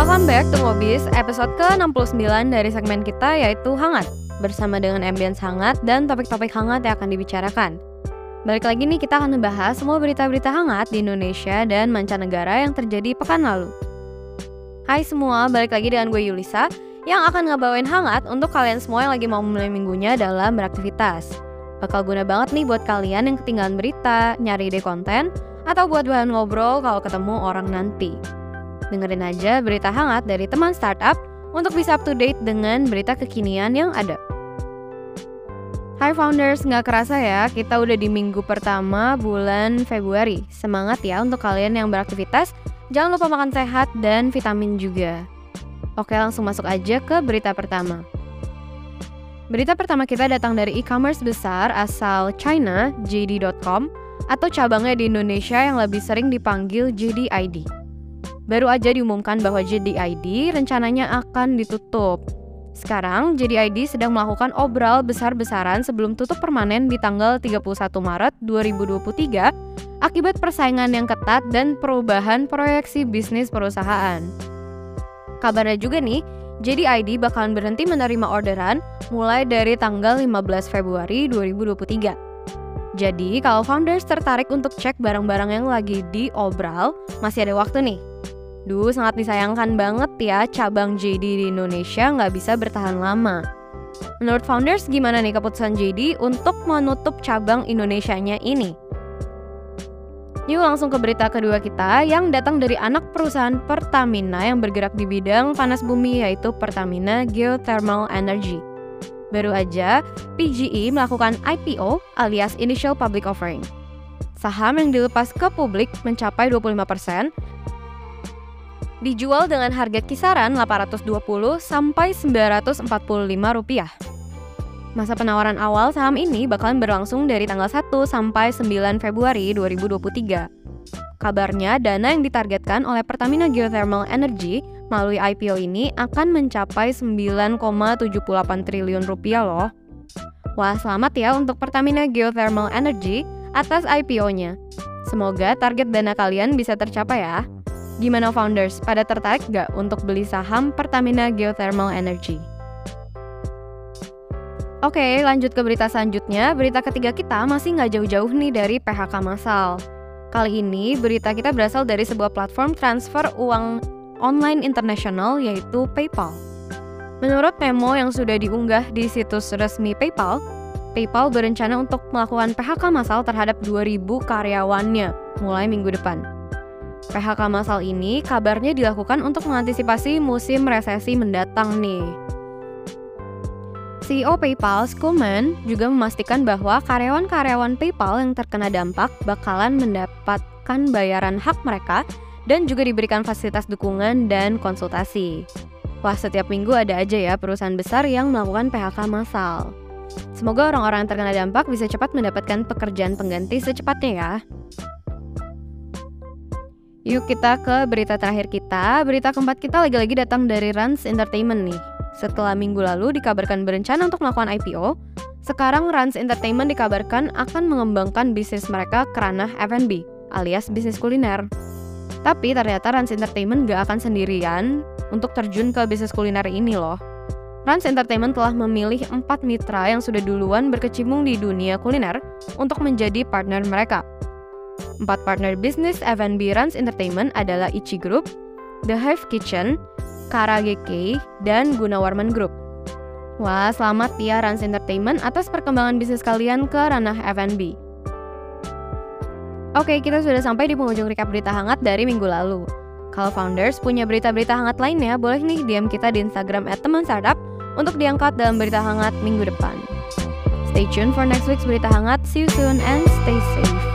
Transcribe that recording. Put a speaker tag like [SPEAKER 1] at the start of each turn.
[SPEAKER 1] Welcome back to Ngobis, episode ke-69 dari segmen kita yaitu Hangat. Bersama dengan ambience hangat dan topik-topik hangat yang akan dibicarakan. Balik lagi nih kita akan membahas semua berita-berita hangat di Indonesia dan mancanegara yang terjadi pekan lalu. Hai semua, balik lagi dengan gue Yulisa yang akan ngebawain hangat untuk kalian semua yang lagi mau mulai minggunya dalam beraktivitas. Bakal guna banget nih buat kalian yang ketinggalan berita, nyari ide konten, atau buat bahan ngobrol kalau ketemu orang nanti. Dengerin aja berita hangat dari teman startup untuk bisa up to date dengan berita kekinian yang ada. Hai founders, nggak kerasa ya, kita udah di minggu pertama bulan Februari. Semangat ya untuk kalian yang beraktivitas, jangan lupa makan sehat dan vitamin juga. Oke langsung masuk aja ke berita pertama. Berita pertama kita datang dari e-commerce besar asal China, JD.com, atau cabangnya di Indonesia yang lebih sering dipanggil JDID. Baru aja diumumkan bahwa JDID rencananya akan ditutup. Sekarang, JDID sedang melakukan obral besar-besaran sebelum tutup permanen di tanggal 31 Maret 2023 akibat persaingan yang ketat dan perubahan proyeksi bisnis perusahaan. Kabarnya juga nih, JDID bakalan berhenti menerima orderan mulai dari tanggal 15 Februari 2023. Jadi, kalau founders tertarik untuk cek barang-barang yang lagi di obral, masih ada waktu nih. Duh, sangat disayangkan banget ya cabang JD di Indonesia nggak bisa bertahan lama. Menurut founders, gimana nih keputusan JD untuk menutup cabang Indonesianya ini? Yuk langsung ke berita kedua kita yang datang dari anak perusahaan Pertamina yang bergerak di bidang panas bumi yaitu Pertamina Geothermal Energy. Baru aja, PGE melakukan IPO alias Initial Public Offering. Saham yang dilepas ke publik mencapai 25% dijual dengan harga kisaran 820 sampai 945 rupiah. Masa penawaran awal saham ini bakalan berlangsung dari tanggal 1 sampai 9 Februari 2023. Kabarnya dana yang ditargetkan oleh Pertamina Geothermal Energy melalui IPO ini akan mencapai 9,78 triliun rupiah loh. Wah, selamat ya untuk Pertamina Geothermal Energy atas IPO-nya. Semoga target dana kalian bisa tercapai ya. Gimana founders, pada tertarik gak untuk beli saham Pertamina Geothermal Energy? Oke, lanjut ke berita selanjutnya. Berita ketiga kita masih nggak jauh-jauh nih dari PHK massal. Kali ini berita kita berasal dari sebuah platform transfer uang online internasional yaitu PayPal. Menurut memo yang sudah diunggah di situs resmi PayPal, PayPal berencana untuk melakukan PHK massal terhadap 2.000 karyawannya mulai minggu depan. PHK massal ini kabarnya dilakukan untuk mengantisipasi musim resesi mendatang nih. CEO PayPal, Skuman, juga memastikan bahwa karyawan-karyawan PayPal yang terkena dampak bakalan mendapatkan bayaran hak mereka dan juga diberikan fasilitas dukungan dan konsultasi. Wah, setiap minggu ada aja ya perusahaan besar yang melakukan PHK massal. Semoga orang-orang yang terkena dampak bisa cepat mendapatkan pekerjaan pengganti secepatnya ya. Yuk kita ke berita terakhir kita. Berita keempat kita lagi-lagi datang dari Rans Entertainment nih. Setelah minggu lalu dikabarkan berencana untuk melakukan IPO, sekarang Rans Entertainment dikabarkan akan mengembangkan bisnis mereka ke ranah F&B alias bisnis kuliner. Tapi ternyata Rans Entertainment gak akan sendirian untuk terjun ke bisnis kuliner ini loh. Rans Entertainment telah memilih empat mitra yang sudah duluan berkecimpung di dunia kuliner untuk menjadi partner mereka. Empat partner bisnis F&B Rans Entertainment adalah Ichi Group, The Hive Kitchen, Karageke, dan Gunawarman Group. Wah, selamat ya Rans Entertainment atas perkembangan bisnis kalian ke ranah F&B. Oke, kita sudah sampai di penghujung recap berita hangat dari minggu lalu. Kalau founders punya berita-berita hangat lainnya, boleh nih DM kita di Instagram @teman_startup untuk diangkat dalam berita hangat minggu depan. Stay tuned for next week's berita hangat. See you soon and stay safe.